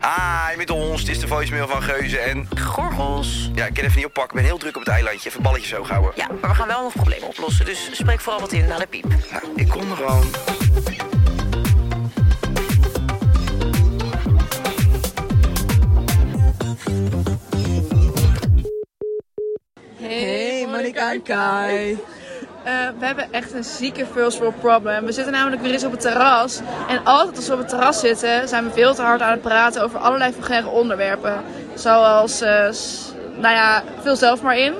Hi, met ons. Het is de voicemail van Geuze en... Gorgels. Ja, ik kan even niet oppakken. Ik ben heel druk op het eilandje. Even balletjes zo houden. Ja, maar we gaan wel nog problemen oplossen. Dus spreek vooral wat in naar de piep. Nou, ik kom er gewoon. Hey, Monika en Kai. Eh, we hebben echt een zieke first world problem. We zitten namelijk weer eens op het terras. En altijd als we op het terras zitten, zijn we veel te hard aan het praten over allerlei vulgaire onderwerpen. Zoals, eh, nou ja, vul zelf maar in.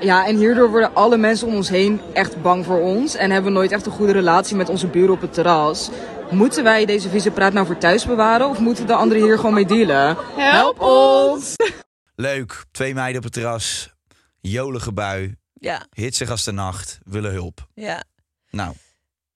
Ja, en hierdoor worden alle mensen om ons heen echt bang voor ons en hebben we nooit echt een goede relatie met onze buren op het terras. Moeten wij deze vieze praat nou voor thuis bewaren of moeten de anderen hier gewoon mee dealen? Help ons! Leuk. Twee meiden op het terras. Jolige bui. Ja, Hitsig als de nacht. Willen hulp. ja. Nou,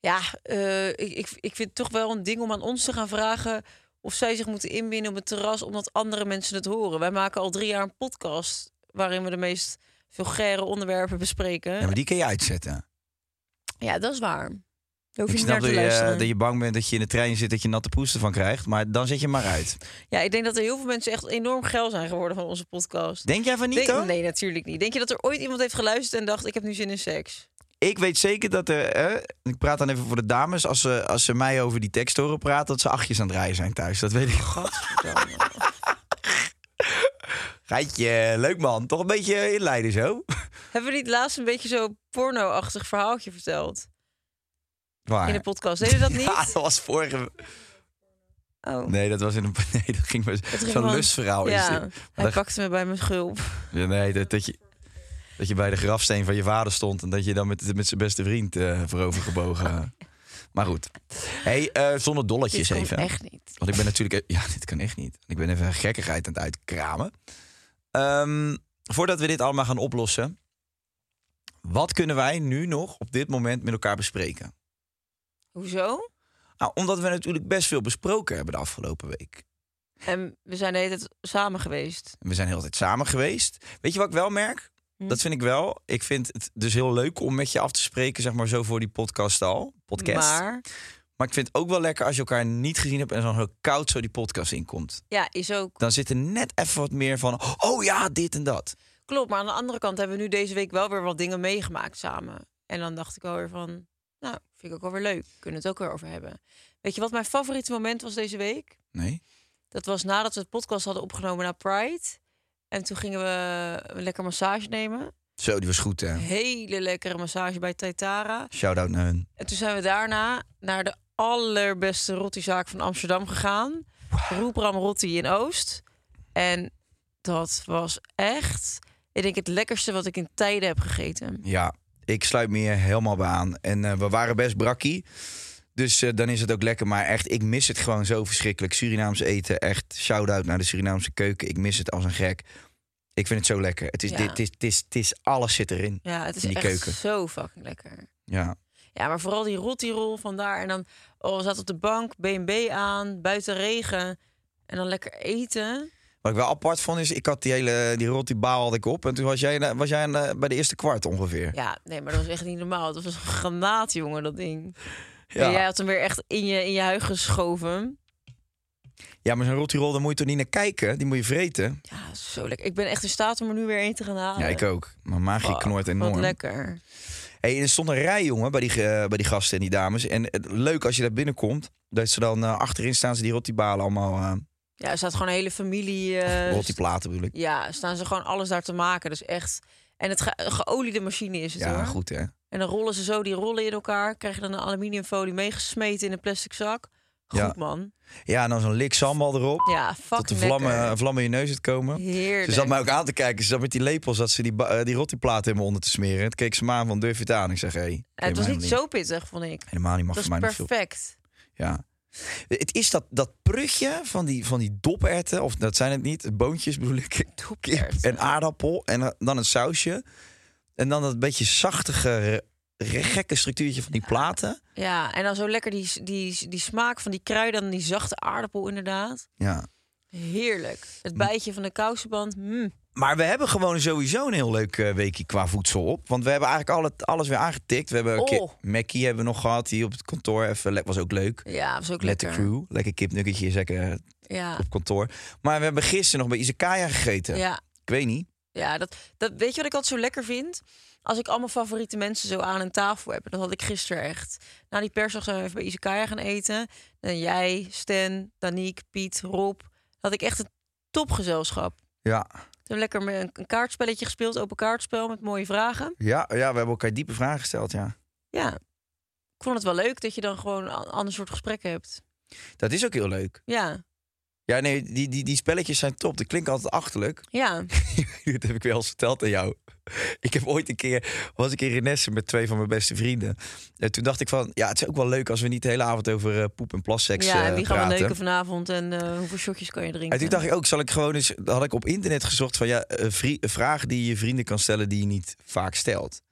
Ja, eh, ik, ik, ik vind het toch wel een ding om aan ons te gaan vragen of zij zich moeten inbinden op het terras omdat andere mensen het horen. Wij maken al drie jaar een podcast waarin we de meest vulgaire onderwerpen bespreken. ja, maar die kan je uitzetten. Ja, dat is waar. Ik snap dat je, luisteren. dat je bang bent dat je in de trein zit dat je natte poes ervan krijgt. Maar dan zet je maar uit. Ja, ik denk dat er heel veel mensen echt enorm geil zijn geworden van onze podcast. Denk jij van niet Denk- nee, natuurlijk niet. Denk je dat er ooit iemand heeft geluisterd en dacht: ik heb nu zin in seks? Ik weet zeker dat er... eh, ik praat dan even voor de dames. Als ze, als ze mij over die tekst horen praten... dat ze achtjes aan het draaien zijn thuis. Dat weet ik. Geitje, leuk man. Toch een beetje inleiden zo. Hebben we niet laatst een beetje zo porno-achtig verhaaltje verteld Waar? in de podcast? Deden we dat niet? Ja, dat was vorige... Oh. Nee, dat was in een... Nee, dat ging maar... Zo'n lustverhaal is dit. Maar hij dat- pakte me bij mijn schulp. Ja, nee, dat, dat, je, dat je bij de grafsteen van je vader stond... en dat je dan met, met zijn beste vriend eh voorover gebogen... Maar goed. hey, eh, zonder dolletjes Dit even. echt niet. Want ik ben natuurlijk... Ja, dit kan echt niet. Ik ben even gekkigheid aan het uitkramen. Ehm, voordat we dit allemaal gaan oplossen... Wat kunnen wij nu nog op dit moment met elkaar bespreken? Hoezo? Nou, omdat we natuurlijk best veel besproken hebben de afgelopen week. En we zijn de hele tijd samen geweest. We zijn heel de tijd samen geweest. Weet je wat ik wel merk? Dat vind ik wel. Ik vind het dus heel leuk om met je af te spreken, zeg maar zo voor die podcast al. Podcast. Maar, Maar, ik vind het ook wel lekker als je elkaar niet gezien hebt en zo heel koud zo die podcast inkomt. ja, is ook... Dan zit er net even wat meer van, oh ja, dit en dat. Klopt, maar aan de andere kant hebben we nu deze week wel weer wat dingen meegemaakt samen. En dan dacht ik alweer van, nou, vind ik ook wel weer leuk. Kunnen we het ook weer over hebben. Weet je wat mijn favoriete moment was deze week? Nee? Dat was nadat we het podcast hadden opgenomen naar Pride. En toen gingen we een lekker massage nemen. Zo, die was goed hè. Hele lekkere massage bij Taitara. Shout-out naar hun. En toen zijn we daarna naar de allerbeste rottizaak van Amsterdam gegaan. Roepram Rotti in Oost. En dat was echt, ik denk, het lekkerste wat ik in tijden heb gegeten. Ja, ik sluit me hier helemaal bij aan. En eh, we waren best brakkie. Dus eh, dan is het ook lekker. Maar echt, ik mis het gewoon zo verschrikkelijk. Surinaams eten, echt shout-out naar de Surinaamse keuken. Ik mis het als een gek. Ik vind het zo lekker. Het is, Ja. dit, het is, het is, het is, alles zit erin. Ja, het is In die echt keuken. zo fucking lekker. Ja. Ja, maar vooral die rottirol vandaar. En dan, oh, we zaten op de bank, B&B aan, buiten regen. En dan lekker eten. Wat ik wel apart vond is, ik had die hele die roti baal had ik op. En toen was jij, was jij de- bij de eerste kwart ongeveer. Ja, nee, maar dat was echt niet normaal. Dat was een granaat, jongen, dat ding. Ja. En jij had hem weer echt in je, in je huig geschoven. Ja, maar zo'n rotirol, daar moet je toch niet naar kijken? Die moet je vreten. Ja, zo lekker. Ik ben echt in staat om er nu weer een te gaan halen. Ja, ik ook. Mijn maagje Oh, knort Wat enorm. lekker. Hey, en er stond een rij, jongen, bij die, eh, bij die gasten en die dames. En het- leuk als je daar binnenkomt, dat ze dan eh, achterin staan ze die rottibalen allemaal... eh Ja, er staat gewoon een hele familie. eh, rottiplaten bedoel ik. ja, staan ze gewoon alles daar te maken. Dus echt. En het ge- geoliede machine is het Ja, hoor. goed hè. En dan rollen ze zo die rollen in elkaar. Krijg je dan een aluminiumfolie meegesmeten in een plastic zak. Goed Ja. man. Ja, en dan zo'n lik sambal erop. Ja, tot de vlammen, lekker. vlammen in je neus het komen. Heerlijk. Ze zat mij ook aan te kijken. Ze zat met die lepels dat ze die, eh, die rottiplaten helemaal onder te smeren. Het keek ze me aan van durf je het aan? Ik zeg, hé. Hey, Ja, het was niet zo pittig, vond ik. Helemaal niet, mag Het voor mij niet veel. perfect. Ja. Het is dat, dat prutje van die, van die doperwten, of dat zijn het niet, boontjes bedoel ik, kip en aardappel en dan een sausje. En dan dat beetje zachtige, gekke structuurtje van die platen. Ja, en dan zo lekker die, die, die smaak van die kruiden en die zachte aardappel inderdaad. Ja. Heerlijk. Het bijtje van de kousenband. mm. Maar we hebben gewoon sowieso een heel leuk eh, weekje qua voedsel op. Want we hebben eigenlijk al het, alles weer aangetikt. We hebben Oh. Mackie hebben we nog gehad hier op het kantoor. Even, was ook leuk. Ja, was ook Met de lekker. crew. Lekker kipnuggetje Ja, op kantoor. Maar we hebben gisteren nog bij Izakaya gegeten. ja, Ik weet niet. ja dat, dat, weet je wat ik altijd zo lekker vind? Als ik allemaal favoriete mensen zo aan een tafel heb. Dat had ik gisteren echt. Na die persdag zijn we even bij Izakaya gaan eten. En jij, Stan, Danique, Piet, Rob. Had ik echt een topgezelschap. Ja. Lekker met een, een kaartspelletje gespeeld. Open kaartspel met mooie vragen. Ja, ja, we hebben elkaar diepe vragen gesteld, ja. Ja, ik vond het wel leuk dat je dan gewoon een ander soort gesprekken hebt. Dat is ook heel leuk. Ja, Ja, nee, die, die, die spelletjes zijn top. Dat klinkt altijd achterlijk. ja. dat heb ik wel eens verteld aan jou. Ik heb ooit een keer, was ik in Renesse met twee van mijn beste vrienden. En toen dacht ik van, ja, het is ook wel leuk als we niet de hele avond over eh, poep en plasseks ja, en eh, wie gaan we neuken vanavond en eh, hoeveel shotjes kan je drinken? En toen dacht ik ook, zal ik gewoon eens... Dan had ik op internet gezocht van ja, vri- vragen die je vrienden kan stellen die je niet vaak stelt.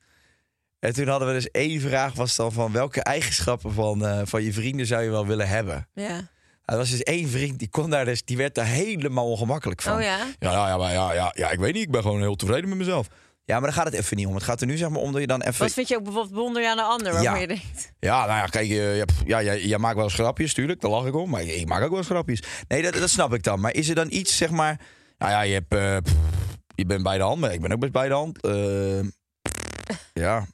En toen hadden we dus één vraag, was dan van welke eigenschappen van, van je vrienden zou je wel willen hebben? Ja. Er was dus één vriend, die, kon daar dus, die werd daar helemaal ongemakkelijk van. Oh ja? Ja, ja, ja, maar ja, ja, ja, ik weet niet, ik ben gewoon heel tevreden met mezelf. Ja, maar daar gaat het even niet om. Het gaat er nu zeg maar om dat je dan even... Wat vind je ook bijvoorbeeld wonder aan de ander waarvan Ja. je denkt... Ja, nou ja, kijk, je, je, hebt- ja, jij, jij maakt wel eens grapjes, tuurlijk, daar lach ik om. Maar ik maak ook wel eens grapjes. Nee, dat, dat snap ik dan. Maar is er dan iets, zeg maar... Nou ja, je, hebt, eh, pff, je bent bij de hand, maar ik ben ook best bij de hand. Eh, ja,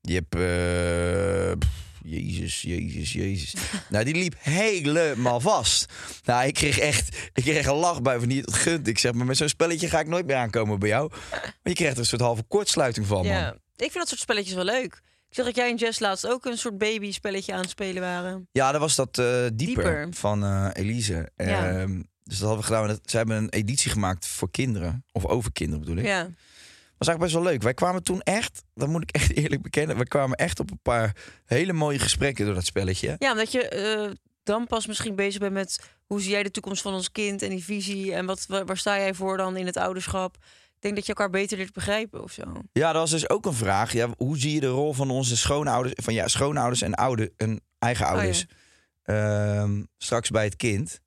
je hebt... eh, pff, Jezus, Jezus, Jezus. Nou, die liep helemaal vast. Nou, ik kreeg echt, ik kreeg een lach bij van niet het gunt. Ik zeg, maar met zo'n spelletje ga ik nooit meer aankomen bij jou. Maar je krijgt er een soort halve kortsluiting van, man. Ja. Ik vind dat soort spelletjes wel leuk. Ik zeg dat jij en Jess laatst ook een soort baby-spelletje aan het spelen waren. Ja, dat was dat eh, dieper, Dieper. van eh, Elise. Ja. Ehm, dus dat hadden we gedaan. Ze hebben een editie gemaakt voor kinderen. Of over kinderen bedoel ik. Ja. Was eigenlijk best wel leuk. Wij kwamen toen echt, dat moet ik echt eerlijk bekennen... we kwamen echt op een paar hele mooie gesprekken door dat spelletje. ja, omdat je eh, dan pas misschien bezig bent met... hoe zie jij de toekomst van ons kind en die visie... en wat, waar, sta jij voor dan in het ouderschap? Ik denk dat je elkaar beter leert begrijpen of zo. Ja, dat was dus ook een vraag. Ja, hoe zie je de rol van onze schoonouders... van ja, schoonouders en, oude, en eigen ouders... ehm, straks bij het kind...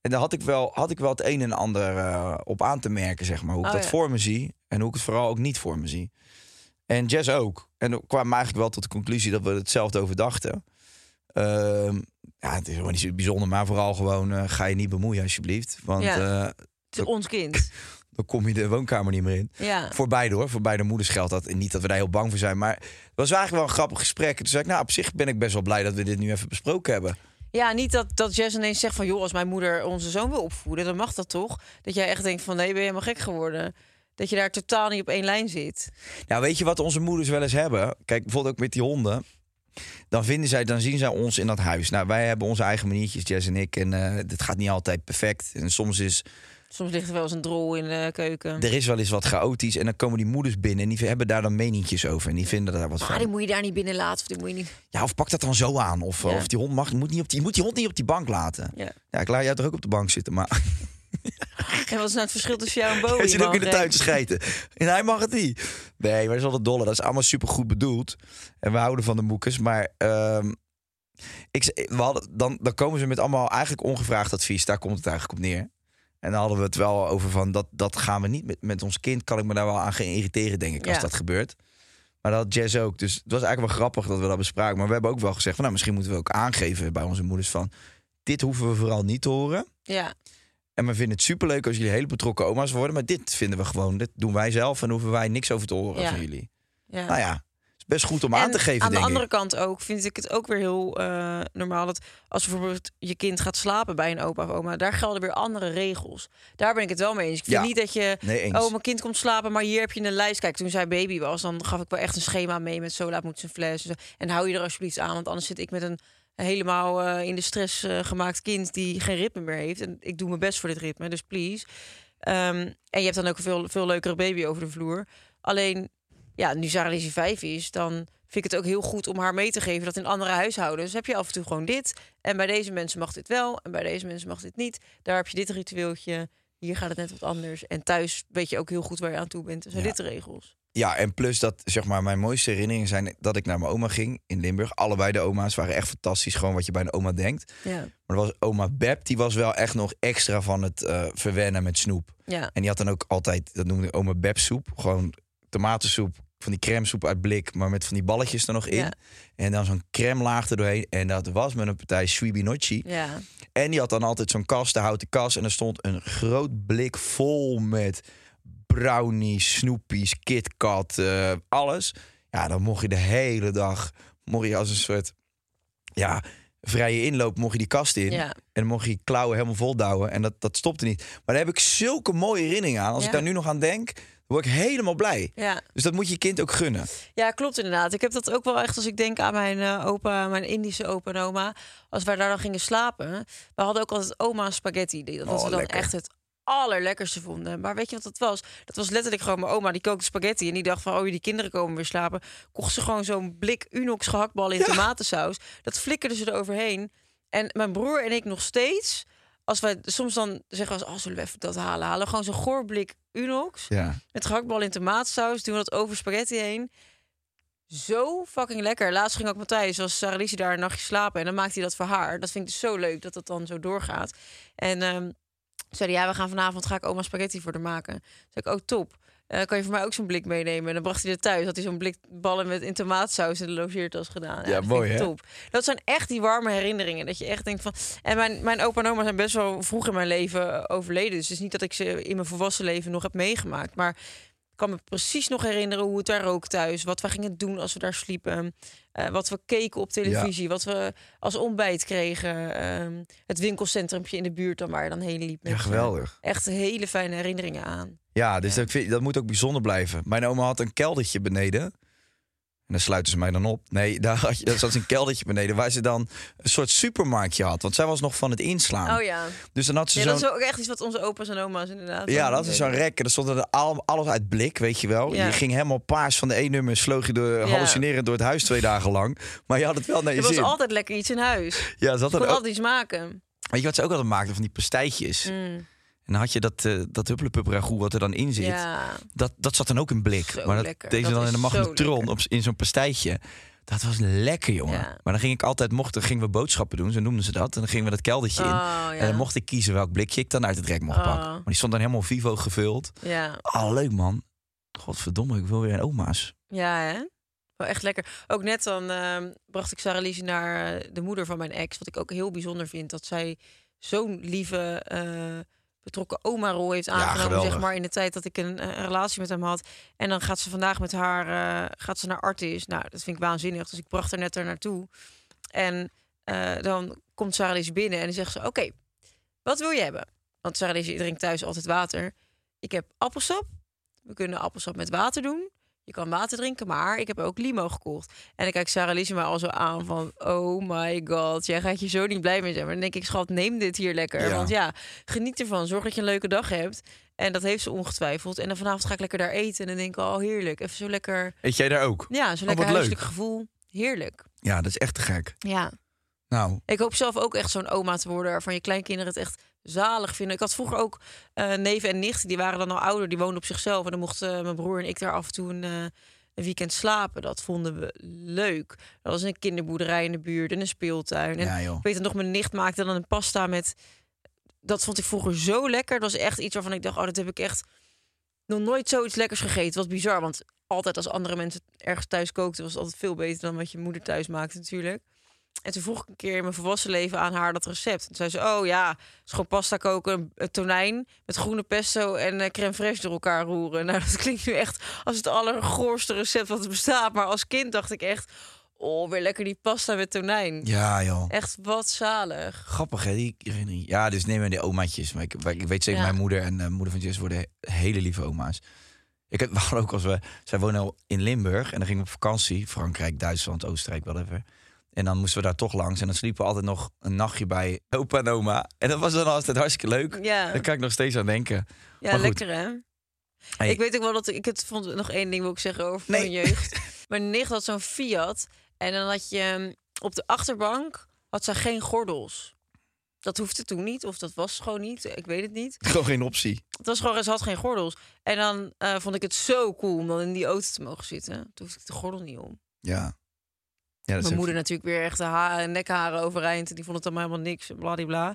En daar had ik wel, had ik wel het een en ander eh, op aan te merken, zeg maar. Hoe ik Oh, dat ja. voor me zie en hoe ik het vooral ook niet voor me zie. En Jess ook. En we kwamen eigenlijk wel tot de conclusie dat we hetzelfde over dachten. Ehm, ja, het is helemaal niet zo bijzonder, maar vooral gewoon eh, ga je niet bemoeien alsjeblieft. Want Ja. eh, Het is ons kind. dan kom je de woonkamer niet meer in. Ja. Voor beide hoor, voor beide moeders geldt dat. En niet dat we daar heel bang voor zijn, maar het was eigenlijk wel een grappig gesprek. Toen zei ik, nou op zich ben ik best wel blij dat we dit nu even besproken hebben. Ja, niet dat, dat Jess ineens zegt van... joh, als mijn moeder onze zoon wil opvoeden, dan mag dat toch? Dat jij echt denkt van, nee, ben je helemaal gek geworden? Dat je daar totaal niet op één lijn zit. Nou, weet je wat onze moeders wel eens hebben? Kijk, bijvoorbeeld ook met die honden. Dan vinden zij, dan zien zij ons in dat huis. Nou, wij hebben onze eigen maniertjes, Jess en ik. En eh dit gaat niet altijd perfect. En soms is Soms ligt er wel eens een drol in de keuken. er is wel eens wat chaotisch. En dan komen die moeders binnen en die hebben daar dan meninkjes over. En die vinden daar wat Maar van. die moet je daar niet binnen laten. Of die moet je niet... Ja, of pak dat dan zo aan. Of, Ja. of die hond mag, je moet, niet op die, je moet die hond niet op die bank laten. Ja. Ja, ik laat jou toch ook op de bank zitten, maar En wat is nou het verschil tussen jou en Bowie? hij zit ook in de tuin te schijten. En hij mag het niet. Nee, maar dat is altijd dolle. Dat is allemaal super goed bedoeld. En we houden van de moekers. Maar ehm, ik, we hadden, dan, dan komen ze met allemaal eigenlijk ongevraagd advies. Daar komt het eigenlijk op neer. En dan hadden we het wel over van dat, dat gaan we niet met, met ons kind. Kan ik me daar wel aan gaan irriteren, denk ik, als Ja. dat gebeurt. Maar dat had Jazz ook. Dus het was eigenlijk wel grappig dat we dat bespraken. Maar we hebben ook wel gezegd van nou, misschien moeten we ook aangeven bij onze moeders van dit hoeven we vooral niet te horen. Ja, En we vinden het superleuk als jullie hele betrokken oma's worden. Maar dit vinden we gewoon, dit doen wij zelf en hoeven wij niks over te horen Ja. van jullie. ja. Nou ja, het is best goed om aan te geven, aan de andere ik. kant ook vind ik het ook weer heel eh, normaal dat als bijvoorbeeld je kind gaat slapen bij een opa of oma, daar gelden weer andere regels. Daar ben ik het wel mee eens. Ik vind Ja. niet dat je, Nee, oh mijn kind komt slapen, maar hier heb je een lijst. Kijk, toen zij baby was, dan gaf ik wel echt een schema mee met zo laat moet zijn fles. En hou je er alsjeblieft aan, want anders zit ik met een helemaal eh, in de stress eh, gemaakt kind die geen ritme meer heeft. En ik doe mijn best voor dit ritme, dus please. Ehm, en je hebt dan ook een veel, veel leukere baby over de vloer. Alleen, ja, nu Sarah Lizzie vijf is, dan vind ik het ook heel goed om haar mee te geven dat in andere huishoudens heb je af en toe gewoon dit. En bij deze mensen mag dit wel en bij deze mensen mag dit niet. Daar heb je dit ritueeltje. Hier gaat het net wat anders. En thuis weet je ook heel goed waar je aan toe bent. Er zijn dit de regels. Ja, en plus dat zeg maar mijn mooiste herinneringen zijn dat ik naar mijn oma ging in Limburg. Allebei de oma's waren echt fantastisch, gewoon wat je bij een oma denkt. Ja. Maar was oma Beb, die was wel echt nog extra van het eh, verwennen met snoep. Ja. En die had dan ook altijd, dat noemde ik oma Beb soep, gewoon tomatensoep, van die crème soep uit blik, maar met van die balletjes er nog in. Ja. En dan zo'n crème laag er doorheen. En dat was met een partij Suibinocci. Ja. En die had dan altijd zo'n kast, de houten kast. En er stond een groot blik vol met brownies, snoepies, KitKat, eh, alles. Ja, dan mocht je de hele dag, mocht je als een soort, ja, vrije inloop, mocht je die kast in. Ja. En dan mocht je klauwen helemaal vol douwen. En dat, dat stopte niet. Maar daar heb ik zulke mooie herinneringen aan. Als ik daar nu nog aan denk, word ik helemaal blij. Ja. Dus dat moet je kind ook gunnen. Ja, klopt inderdaad. Ik heb dat ook wel echt als ik denk aan mijn eh, opa, mijn Indische opa en oma. Als wij daar dan gingen slapen. We hadden ook altijd oma spaghetti. Dat Oh, we dan lekker. echt het allerlekkerste vonden. Maar weet je wat dat was? Dat was letterlijk gewoon mijn oma die kookte spaghetti. En die dacht van, oh die kinderen komen weer slapen. Kocht ze gewoon zo'n blik Unox gehaktbal in tomatensaus. Dat flikkerde ze eroverheen. En mijn broer en ik nog steeds... Als wij soms dan zeggen als, oh, zullen we even dat halen? Halen gewoon zo'n goorblik Unox. Ja. Met gehaktbal in tomatensaus doen we dat over spaghetti heen. Zo fucking lekker. Laatst ging ook Matthijs, was Sarah daar een nachtje slapen. En dan maakt hij dat voor haar. Dat vind ik dus zo leuk dat dat dan zo doorgaat. En ehm zei hij, ja, we gaan vanavond, ga ik oma spaghetti voor haar maken. Zeg ik, oh top. Eh, kan je voor mij ook zo'n blik meenemen? En dan bracht hij er thuis. Had hij zo'n blik ballen met in tomaatsaus in de logeertas gedaan. Ja, mooi, hè? Top. Dat zijn echt die warme herinneringen. Dat je echt denkt van... En mijn, mijn opa en oma zijn best wel vroeg in mijn leven overleden. Dus het is niet dat ik ze in mijn volwassen leven nog heb meegemaakt. Maar kan me precies nog herinneren hoe het daar rook thuis. Wat we gingen doen als we daar sliepen. eh, wat we keken op televisie. Wat we als ontbijt kregen. ehm, het winkelcentrumpje in de buurt dan waar je dan heen liep. met, Ja, eh, geweldig. echt hele fijne herinneringen aan. Ja, dus Dat, vind, dat moet ook bijzonder blijven. Mijn oma had een keldertje beneden. En daar sluiten ze mij dan op. Nee, daar, had je, zat een keldertje beneden waar ze dan een soort supermarktje had. Want zij was nog van het inslaan. Oh ja. Dus dan had ze ja dat is ook echt iets wat onze opa's en oma's inderdaad. Ja, dan dat is zo'n rek. En stond er al, alles uit blik, weet je wel. Ja. Je ging helemaal paars van de één nummer, sloog je door, Ja. hallucinerend door het huis twee dagen lang. Maar je had het wel naar je Er was altijd lekker iets in huis. Ja, ze had er altijd iets maken. weet je wat ze ook altijd maakten? Van die pastijtjes. Mm, En dan had je dat, eh dat ragout wat er dan in zit. ja. Dat, dat zat dan ook in blik. Zo maar dat lekker. deed ze Dat dan in de magnetron op, in zo'n pastijtje. Dat was lekker, jongen. Ja. Maar dan ging ik altijd, mochten, gingen we boodschappen doen, zo noemden ze dat. En dan gingen we dat keldertje in. Oh, ja. En dan mocht ik kiezen welk blikje ik dan uit het rek mocht Oh. pakken. Maar die stond dan helemaal vivo gevuld. Ja. Oh, leuk man. Godverdomme, ik wil weer een oma's. Ja, hè? Wel echt lekker. Ook net dan ehm, bracht ik Sarah Lise naar eh, de moeder van mijn ex. Wat ik ook heel bijzonder vind. Dat zij zo'n lieve, eh, betrokken oma-rol heeft aangenomen. zeg maar in de tijd dat ik een, eh, een relatie met hem had. En dan gaat ze vandaag met haar eh, gaat ze naar Artis. Nou, dat vind ik waanzinnig. Dus ik bracht haar net er naartoe. En eh, dan komt Sarah binnen en dan zegt ze... Oké, wat wil je hebben? Want Sarah Lise drinkt thuis altijd water. Ik heb appelsap. We kunnen appelsap met water doen. Je kan water drinken, maar ik heb ook limo gekocht. En dan kijkt Sarah Lise me al zo aan van... Oh my god, jij gaat je zo niet blij mee zijn. Maar dan denk ik, schat, neem dit hier lekker. Ja. Want ja, geniet ervan. Zorg dat je een leuke dag hebt. En dat heeft ze ongetwijfeld. En dan vanavond ga ik lekker daar eten. En dan denk ik, oh heerlijk. Even zo lekker... Eet jij daar ook? Ja, zo'n Oh, lekker wat leuk. huiselijk gevoel. Heerlijk. Ja, dat is echt te gek. Ja. Nou, Ik hoop zelf ook echt zo'n oma te worden waarvan je kleinkinderen het echt zalig vinden. Ik had vroeger ook eh, neven en nichten, die waren dan al ouder, die woonden op zichzelf. En dan mochten mijn broer en ik daar af en toe een, eh, een weekend slapen. Dat vonden we leuk. Er was een kinderboerderij in de buurt en een speeltuin. En ja joh. ik weet het nog, mijn nicht maakte dan een pasta met... Dat vond ik vroeger zo lekker. Dat was echt iets waarvan ik dacht, oh, dat heb ik echt nog nooit zoiets lekkers gegeten. Wat bizar, want altijd als andere mensen ergens thuis kookten... was het altijd veel beter dan wat je moeder thuis maakte natuurlijk. En toen vroeg ik een keer in mijn volwassen leven aan haar dat recept. En toen zei ze, oh ja, is gewoon pasta koken, een tonijn met groene pesto en eh, crème fraîche door elkaar roeren. Nou, dat klinkt nu echt als het allergoorste recept wat er bestaat. Maar als kind dacht ik echt, oh, weer lekker die pasta met tonijn. Ja, joh. Echt wat zalig. Grappig, hè? Die herinnering. Ja, dus neem maar die omaatjes. Maar ik, ik weet zeker, Ja. mijn moeder en de moeder van Jess worden he- hele lieve oma's. Ik hadden ook als we... Zij wonen al in Limburg en dan gingen we op vakantie. Frankrijk, Duitsland, Oostenrijk, whatever. En dan moesten we daar toch langs. En dan sliepen we altijd nog een nachtje bij opa en oma. En dat was dan altijd hartstikke leuk. Ja, Daar kan ik nog steeds aan denken. ja lekker hè? Hey. Ik weet ook wel dat ik, het vond nog één ding wil ik zeggen over Nee. mijn jeugd. Mijn nicht had zo'n Fiat en dan had je ehm, op de achterbank had ze geen gordels. Dat hoefde toen niet, of dat was gewoon niet. Ik weet het niet. Gewoon geen optie. Het was gewoon, ze had geen gordels. En dan eh, vond ik het zo cool om dan in die auto te mogen zitten. Toen hoefde ik de gordel niet om. Ja. Mijn moeder even- natuurlijk weer echt de ha nekharen overeind. En die vond het allemaal helemaal niks. Bladibla.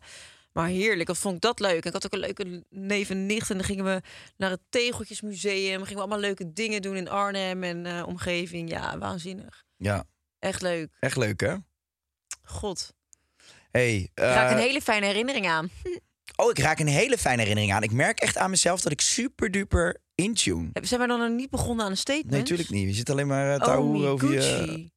Maar heerlijk. Dat vond ik dat leuk. En ik had ook een leuke neef en nicht. En dan gingen we naar het Tegeltjesmuseum. Gingen we allemaal leuke dingen doen in Arnhem en eh, omgeving. Ja, waanzinnig. Ja, Echt leuk. echt leuk, hè? God. Hey, Ik raak eh, een hele fijne herinnering aan. Oh, ik raak een hele fijne herinnering aan. Ik merk echt aan mezelf dat ik super duper intune. Zijn wij dan nog niet begonnen aan een statement? Nee, natuurlijk niet. Je zit alleen maar eh, te Oh, over, je.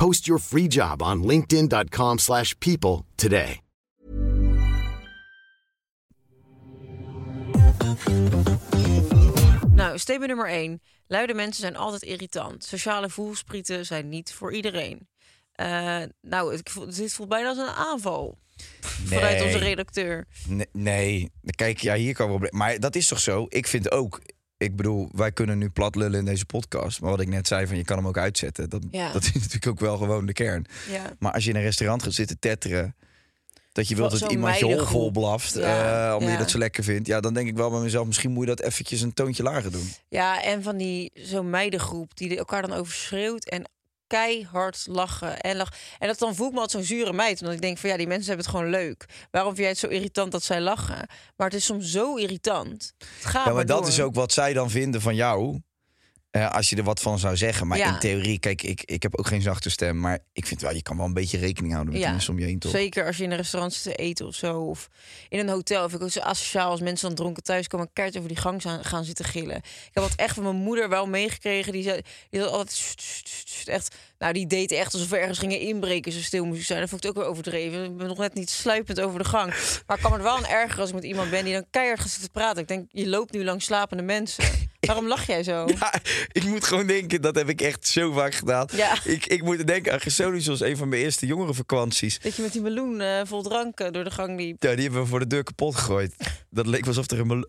Post your free job on linkedin.com/people slash people today. Nou, statement nummer 1. Luide mensen zijn altijd irritant. Sociale voelsprieten zijn niet voor iedereen. Eh, nou, ik voel, dit voelt bijna als een aanval. Vanuit onze Nee. redacteur. Nee, nee. kijk, ja, hier kan wel. Maar dat is toch zo? Ik vind ook. Ik bedoel, wij kunnen nu plat lullen in deze podcast. Maar wat ik net zei, van je kan hem ook uitzetten. Dat, Ja. dat is natuurlijk ook wel gewoon de kern. Ja. Maar als je in een restaurant gaat zitten tetteren. Dat je wilt dat iemand je vol blaft. Ja, eh, omdat je dat zo lekker vindt. Ja, dan denk ik wel bij mezelf. Misschien moet je dat eventjes een toontje lager doen. Ja, en van die zo'n meidengroep die elkaar dan overschreeuwt en keihard lachen en lachen. En dat dan voel ik me als zo'n zure meid. Omdat ik denk van ja, die mensen hebben het gewoon leuk. Waarom vind jij het zo irritant dat zij lachen? Maar het is soms zo irritant. Het gaat Ja, maar dat door. is ook wat zij dan vinden van jou. Eh, als je er wat van zou zeggen. Maar Ja. in theorie, kijk, ik, ik heb ook geen zachte stem. Maar ik vind wel, je kan wel een beetje rekening houden met Ja, mensen om je heen, toch? Zeker als je in een restaurant zit te eten of zo. Of in een hotel. Vind ik ook zo asociaal als mensen dan dronken thuis komen. en keihard over die gang gaan, gaan zitten gillen. Ik heb dat echt van mijn moeder wel meegekregen. Die zei die had altijd echt. Nou, die deed echt alsof we ergens gingen inbreken. Zo stil moest zijn. Dat vond ik ook weer overdreven. Ik ben nog net niet sluipend over de gang. Maar ik kan me er wel aan erger als ik met iemand ben die dan keihard gaat zitten praten. Ik denk, je loopt nu langs slapende mensen. Waarom lach jij zo? Ja, ik moet gewoon denken, dat heb ik echt zo vaak gedaan. Ja. Ik, ik moet denken aan Gersonius als een van mijn eerste jongerenvakanties. Dat je met die meloen eh, vol drank eh, door de gang liep. Ja, die hebben we voor de deur kapot gegooid. Dat leek alsof er een,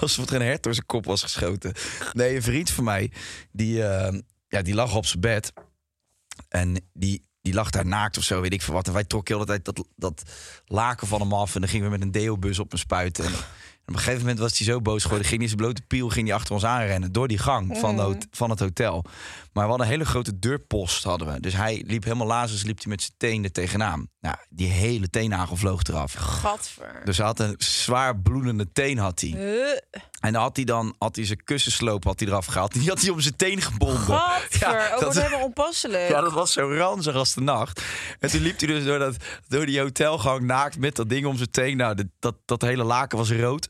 alsof er een hert door zijn kop was geschoten. Nee, een vriend van mij, die, eh, ja, die lag op zijn bed. En die, die lag daar naakt of zo, weet ik veel wat. En wij trokken heel de tijd dat, dat laken van hem af. En dan gingen we met een deobus op hem spuiten. En, op een gegeven moment was hij zo boos geworden. Ging hij zijn blote piel ging hij achter ons aanrennen. Door die gang van, de hot- van het hotel. Maar we hadden een hele grote deurpost hadden we. Dus hij liep helemaal lazers, liep hij met zijn tenen tegenaan. Nou, die hele teennagel vloog eraf. Gadver. Dus hij had een zwaar bloedende teen had hij. En dan had hij dan had hij zijn kussensloop had hij eraf gehaald. Die had hij om zijn teen gebonden. Gadver. Ja, ook dat- onpasselijk. Ja, dat was zo ranzig als nacht. En toen liep hij dus door, dat, door die hotelgang naakt met dat ding om zijn teen. Nou, dat, dat, dat hele laken was rood.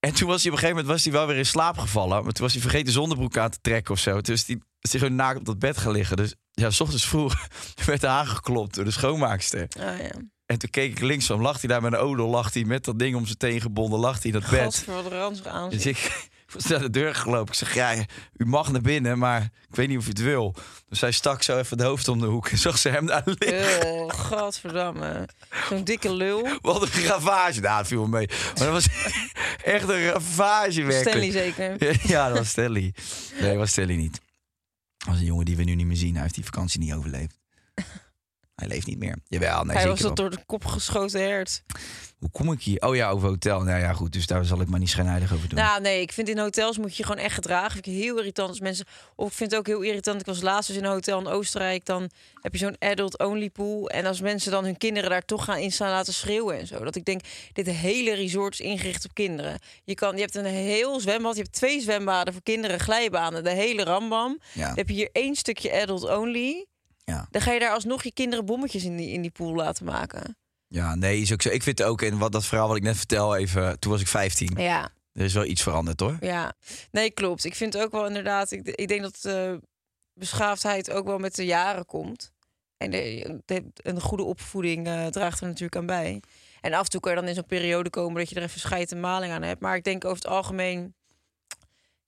En toen was hij op een gegeven moment was hij wel weer in slaap gevallen. Maar toen was hij vergeten zonnebroek aan te trekken of zo. Dus die hij gewoon naakt op dat bed gaan liggen. Dus ja, s ochtends vroeg werd hij aangeklopt door de schoonmaakster. Oh, ja. En toen keek ik links van, lag hij daar met een odel, lag hij met dat ding om zijn teen gebonden, lag hij in dat bed. Aan. Dus ik, naar de deur gelopen. Ik zeg, ja, u mag naar binnen, maar ik weet niet of u het wil. Dus hij stak zo even het hoofd om de hoek en zag ze hem daar liggen. Oh, godverdamme. Zo'n dikke lul. Wat een ravage. Nou, dat viel me mee. Maar dat was echt een ravage werkelijk. Stanley zeker. Ja, dat was Stanley. Nee, dat was Stanley niet. Dat was een jongen die we nu niet meer zien. Hij heeft die vakantie niet overleefd. Hij leeft niet meer. Jawel, nee, Hij was dat door de kop geschoten hert. Hoe kom ik hier? Oh ja, over hotel. Nou ja, goed. Dus daar zal ik maar niet schijnheilig over doen. Nou, nee, ik vind in hotels moet je gewoon echt gedragen. Vind ik heel irritant als mensen. Of ik vind het ook heel irritant. Ik was laatst dus in een hotel in Oostenrijk. Dan heb je zo'n adult-only pool. En als mensen dan hun kinderen daar toch gaan in staan laten schreeuwen en zo. Dat ik denk, dit hele resort is ingericht op kinderen. Je, kan, je hebt een heel zwembad. Je hebt twee zwembaden voor kinderen, glijbanen. De hele rambam. Ja. Dan heb je hier één stukje adult-only. Ja. Dan ga je daar alsnog je kinderen bommetjes in die, in die pool laten maken. ja, nee, is ook zo. Ik vind het ook, en wat dat verhaal wat ik net vertel, even, toen was ik 15. Ja. Er is wel iets veranderd hoor. Ja, nee, klopt. Ik vind ook wel inderdaad, ik, ik denk dat eh, beschaafdheid ook wel met de jaren komt. En de, de- een goede opvoeding eh, draagt er natuurlijk aan bij. En af en toe kan je dan in zo'n periode komen dat je er even scheid en maling aan hebt. Maar ik denk over het algemeen,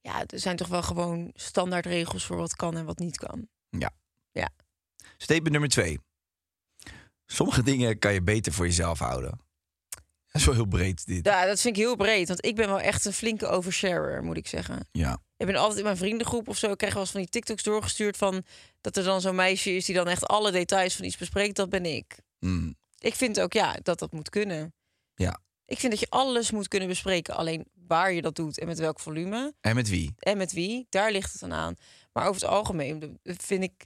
ja, er zijn toch wel gewoon standaardregels voor wat kan en wat niet kan. Statement nummer twee. Sommige dingen kan je beter voor jezelf houden. Dat is wel heel breed dit. Ja, dat vind ik heel breed, want ik ben wel echt een flinke oversharer, moet ik zeggen. Ja. Ik ben altijd in mijn vriendengroep of zo. Ik krijg wel eens van die TikToks doorgestuurd van dat er dan zo'n meisje is die dan echt alle details van iets bespreekt. Dat ben ik. Mm. Ik vind ook ja dat dat moet kunnen. Ja. Ik vind dat je alles moet kunnen bespreken. Alleen waar je dat doet en met welk volume En met wie? en met wie, daar ligt het dan aan. Maar over het algemeen vind ik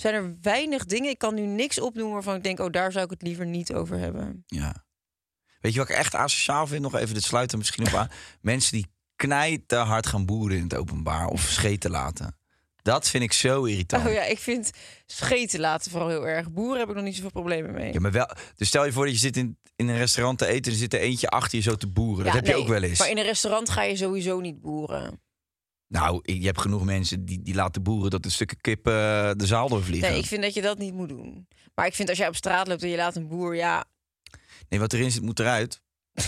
zijn er weinig dingen. Ik kan nu niks opnoemen waarvan ik denk, oh daar zou ik het liever niet over hebben. Ja. Weet je wat ik echt asociaal vind? Nog even, dit sluit er misschien op aan. Mensen die knijten hard gaan boeren in het openbaar of scheten laten. Dat vind ik zo irritant. Oh ja, ik vind scheten laten vooral heel erg. Boeren heb ik nog niet zoveel problemen mee. Ja, maar wel. Dus stel je voor dat je zit in, in een restaurant te eten en er zit er eentje achter je zo te boeren. dat heb je ook wel eens. Maar in een restaurant ga je sowieso niet boeren. Nou, je hebt genoeg mensen die, die laten boeren dat een stukje kip eh, de zaal doorvliegen. Nee, ik vind dat je dat niet moet doen. Maar ik vind als jij op straat loopt en je laat een boer, ja, Nee, wat erin zit moet eruit.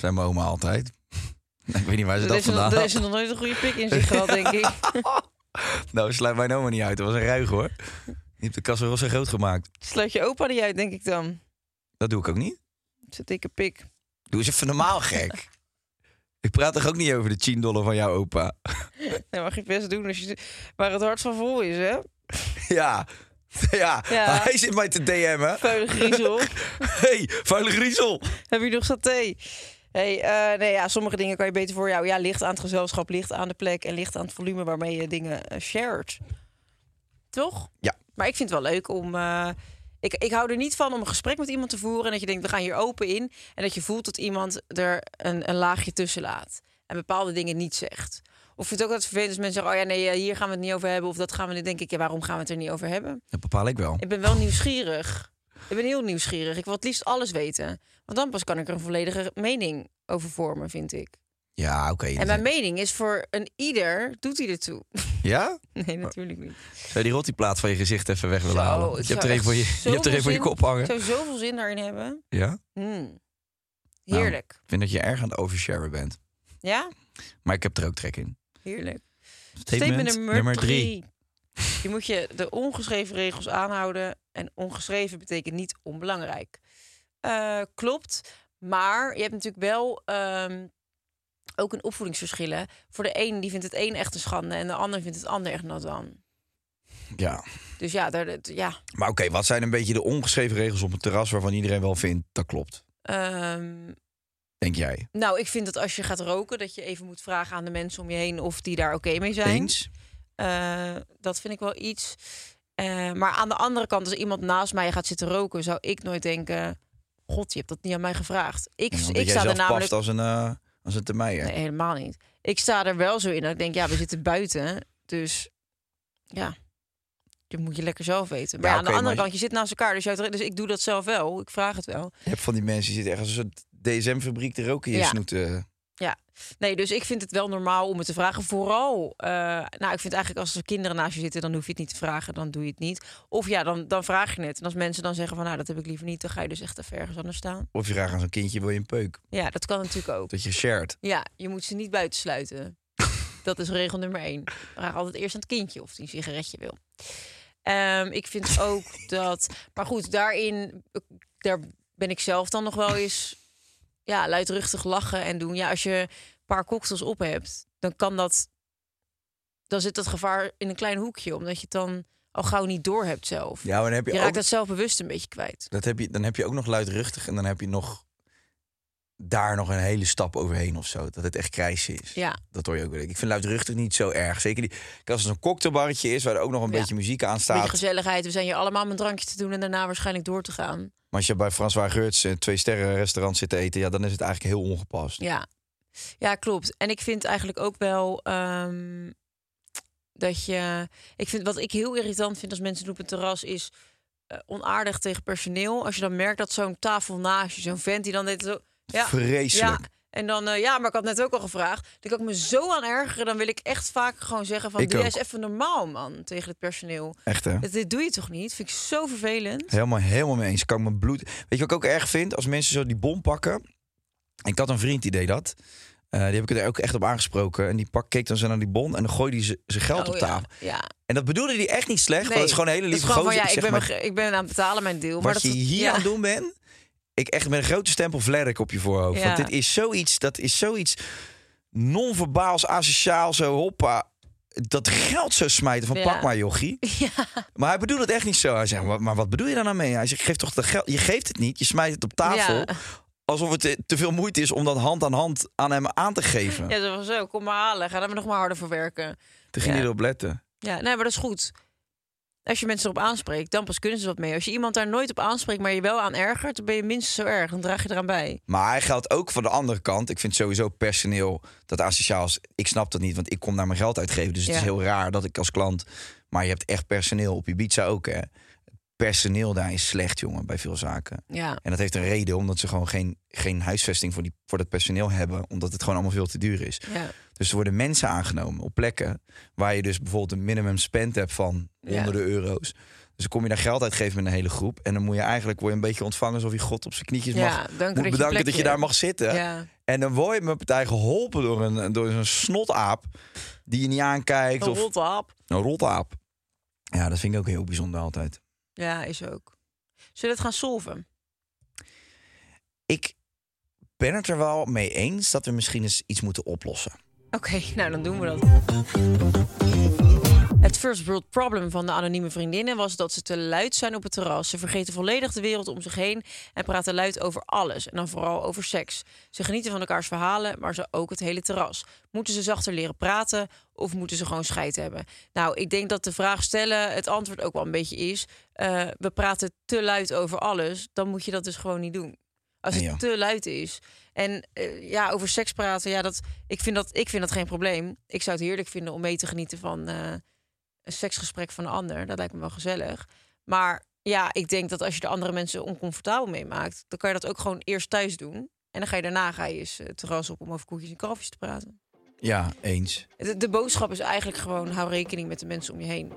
Zijn mijn oma altijd. ik weet niet waar ze er dat vandaan er is nog nooit een goede pik in zich gehad, denk ik. Nou, sluit mijn oma niet uit. Dat was een ruig hoor. Die heeft de zo groot gemaakt. Sluit je opa niet uit, denk ik dan. Dat doe ik ook niet. Zet dikke pik. Doe eens even normaal gek. Ik praat toch ook niet over de 10 dollar van jouw opa? Dat mag je best doen als je, waar het hart van vol is, hè? ja. ja. Ja. Hij zit mij te DM'en. Vuile griezel. hey, vuile griezel. Heb je nog saté? Hey, eh, nee, ja, sommige dingen kan je beter voor jou. Ja, ligt aan het gezelschap, ligt aan de plek en ligt aan het volume waarmee je dingen eh, shared. Toch? Ja. Maar ik vind het wel leuk om. eh, ik, ik hou er niet van om een gesprek met iemand te voeren en dat je denkt, we gaan hier open in. En dat je voelt dat iemand er een, een laagje tussen laat. En bepaalde dingen niet zegt. Of vind het ook dat vervelend als mensen zeggen, oh ja, nee, hier gaan we het niet over hebben. Of dat gaan we niet. denk ik, ja, waarom gaan we het er niet over hebben? Dat bepaal ik wel. Ik ben wel nieuwsgierig. Ik ben heel nieuwsgierig. Ik wil het liefst alles weten. Want dan pas kan ik er een volledige mening over vormen, vind ik. Ja, oké. En mijn mening is voor een ieder, doet hij ertoe. Ja? Nee, natuurlijk niet. Zou je die rottiplaat van je gezicht even weg willen Zo, halen? Je hebt er even voor je, je, hebt er even voor je kop hangen. Ik zou zoveel zin daarin hebben. Ja? Mm. Nou. Heerlijk. Ik vind dat je erg aan het oversharen bent. Ja? Maar ik heb er ook trek in. Heerlijk. Statement, nummer, drie. Je moet je de ongeschreven regels aanhouden. En ongeschreven betekent niet onbelangrijk. Eh, klopt. Maar je hebt natuurlijk wel ehm, ook een opvoedingsverschillen. Voor de een die vindt het een echt een schande. En de ander vindt het ander echt nat dan. Ja. Dus ja, daar, dat- ja. Maar oké, wat zijn een beetje de ongeschreven regels op een terras waarvan iedereen wel vindt dat klopt? Ehm, Denk jij? nou, ik vind dat als je gaat roken, dat je even moet vragen aan de mensen om je heen of die daar oké mee zijn. Eens? Eh, dat vind ik wel iets. Eh, maar aan de andere kant, als iemand naast mij gaat zitten roken, zou ik nooit denken: God, je hebt dat niet aan mij gevraagd. Ik, omdat ik jij sta er zelf namelijk. past als een, eh als een termijner. Nee, helemaal niet. Ik sta er wel zo in dat ik denk: ja, we zitten buiten. Dus ja, je moet je lekker zelf weten. Maar Ja, ja, aan de andere kant, je zit naast elkaar. Dus, je, dus ik doe dat zelf wel. Ik vraag het wel. Je hebt van die mensen die zitten echt als een soort DSM-fabriek te roken in je Ja. snoet. Eh. Ja, nee, dus ik vind het wel normaal om het te vragen. Vooral, eh, nou, ik vind eigenlijk als er kinderen naast je zitten, dan hoef je het niet te vragen, dan doe je het niet. Of ja, dan, dan vraag je het. En als mensen dan zeggen van, nou, dat heb ik liever niet, dan ga je dus echt even ergens anders staan. Of je vraagt aan zo'n kindje, wil je een peuk? Ja, dat kan natuurlijk ook. Dat je shared. Ja, je moet ze niet buitensluiten. dat is regel nummer één. Vraag altijd eerst aan het kindje of hij een sigaretje wil. Ehm, ik vind ook dat, maar goed, daarin, daar ben ik zelf dan nog wel eens, ja, luidruchtig lachen en doen. Ja, als je een paar cocktails op hebt, dan kan dat, dan zit dat gevaar in een klein hoekje, omdat je het dan al gauw niet door hebt zelf. Ja, maar dan heb je, je ook, raakt dat zelfbewust een beetje kwijt. dat heb je, dan heb je ook nog luidruchtig en dan heb je nog daar nog een hele stap overheen of zo. Dat het echt krijs is. Ja. Dat hoor je ook wel. Ik vind luidruchtig niet zo erg. Zeker. Kijk, als het een cocktailbarretje is waar er ook nog een Ja. beetje muziek aan Een staat. beetje gezelligheid. We zijn hier allemaal om een drankje te doen en daarna waarschijnlijk door te gaan. Maar als je bij François Geurts een twee sterren restaurant zit te eten, ja, dan is het eigenlijk heel ongepast. Ja. ja, klopt. En ik vind eigenlijk ook wel ehm, dat je. Ik vind wat ik heel irritant vind als mensen doen op het terras is eh, onaardig tegen personeel. Als je dan merkt dat zo'n tafel naast je, zo'n vent die dan dit zo. Ja, Vreselijk. Ja. En dan, eh, ja, maar ik had net ook al gevraagd. Kan ik me zo aan ergeren. Dan wil ik echt vaak gewoon zeggen van... Ik doe jij ook. eens even normaal, man, tegen het personeel. Echt hè? Dit, dit doe je toch niet? Vind ik zo vervelend. Helemaal, helemaal mee eens. Kan ik mijn bloed. Weet je wat ik ook erg vind? Als mensen zo die bom pakken. Ik had een vriend die deed dat. Eh, die heb ik er ook echt op aangesproken. En die pak, keek dan zo naar die bon en dan gooide hij zijn geld Oh, op tafel. Ja. En dat bedoelde hij echt niet slecht. Nee, het is gewoon een hele Dat lieve gewoon gozer. van, ja, Ik ben, maar, ik ben aan het betalen mijn deel. maar dat je hier ja. aan het doen bent. Ik echt met een grote stempel vlerk op je voorhoofd. Ja. Want dit is zoiets, dat is zoiets non-verbaals, asociaal, zo hoppa. Dat geld zo smijten van Ja. pak maar jochie. Ja. Maar hij bedoelt het echt niet zo. Hij zegt, maar, maar wat bedoel je daar nou mee? Hij zegt, geef toch dat geld. Je geeft het niet, je smijt het op tafel. Alsof het te, veel moeite is om dat hand aan hand aan hem aan te geven. Ja, zo van zo, kom maar halen. Ga daar maar nog maar harder voor werken. Te ging hij erop letten. Ja, nee, maar dat is goed. Als je mensen erop aanspreekt, dan pas kunnen ze wat mee. Als je iemand daar nooit op aanspreekt, maar je wel aan ergert, dan ben je minstens zo erg. Dan draag je eraan bij. Maar hij geldt ook van de andere kant. Ik vind sowieso personeel dat asociaal is. Ik snap dat niet, want ik kom naar mijn geld uitgeven. Dus het Ja. is heel raar dat ik als klant... Maar je hebt echt personeel op Ibiza ook, hè. Personeel daar is slecht, jongen, bij veel zaken. Ja, En dat heeft een reden, omdat ze gewoon geen, geen huisvesting voor, die, voor dat personeel hebben. Omdat het gewoon allemaal veel te duur is. ja. Dus er worden mensen aangenomen op plekken waar je dus bijvoorbeeld een minimum spend hebt van Ja. honderden euro's. Dus dan kom je daar geld uitgeven met een hele groep. En dan moet je eigenlijk word je een beetje ontvangen alsof je God op zijn knietjes Ja, mag. moet je bedanken dat je daar mag zitten. ja. En dan word je met partij geholpen door een, door een snotaap die je niet aankijkt. Een Of rotte hap. een rotaap. Ja, dat vind ik ook heel bijzonder altijd. Ja, is ook. Zullen we het gaan solven? Ik ben het er wel mee eens dat we misschien eens iets moeten oplossen. Oké, nou dan doen we dat. Het first world problem van de anonieme vriendinnen was dat ze te luid zijn op het terras. Ze vergeten volledig de wereld om zich heen en praten luid over alles. En dan vooral over seks. Ze genieten van elkaars verhalen, maar ze ook het hele terras. Moeten ze zachter leren praten of moeten ze gewoon scheid hebben? Nou, ik denk dat de vraag stellen het antwoord ook wel een beetje is. eh, we praten te luid over alles, dan moet je dat dus gewoon niet doen. Als het te luid is. En eh, ja, over seks praten, ja, dat, ik, vind dat, ik vind dat geen probleem. Ik zou het heerlijk vinden om mee te genieten van eh, een seksgesprek van een ander. Dat lijkt me wel gezellig. Maar ja, ik denk dat als je de andere mensen oncomfortabel mee maakt, dan kan je dat ook gewoon eerst thuis doen. En dan ga je daarna ga je eens eh, het terras op om over koekjes en kalfjes te praten. Ja, eens. De, de boodschap is eigenlijk gewoon: hou rekening met de mensen om je heen.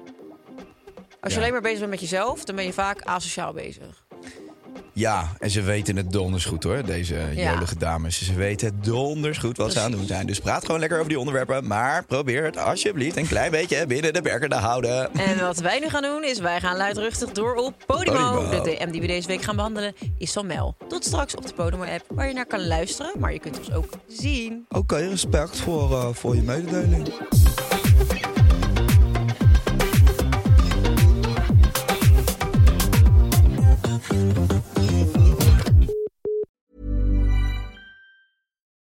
Als je Ja. alleen maar bezig bent met jezelf, dan ben je vaak asociaal bezig. Ja, en ze weten het donders goed hoor, deze Ja. jolige dames. Ze weten het donders goed wat ze aan het doen zijn. Dus praat gewoon lekker over die onderwerpen. Maar probeer het alsjeblieft een klein beetje binnen de perken te houden. En wat wij nu gaan doen, is wij gaan luidruchtig door op Podimo. Podimo. De DM die we deze week gaan behandelen is van Mel. Tot straks op de Podimo-app, waar je naar kan luisteren, maar je kunt ons ook zien. Oké, respect voor, eh, voor je mededeling.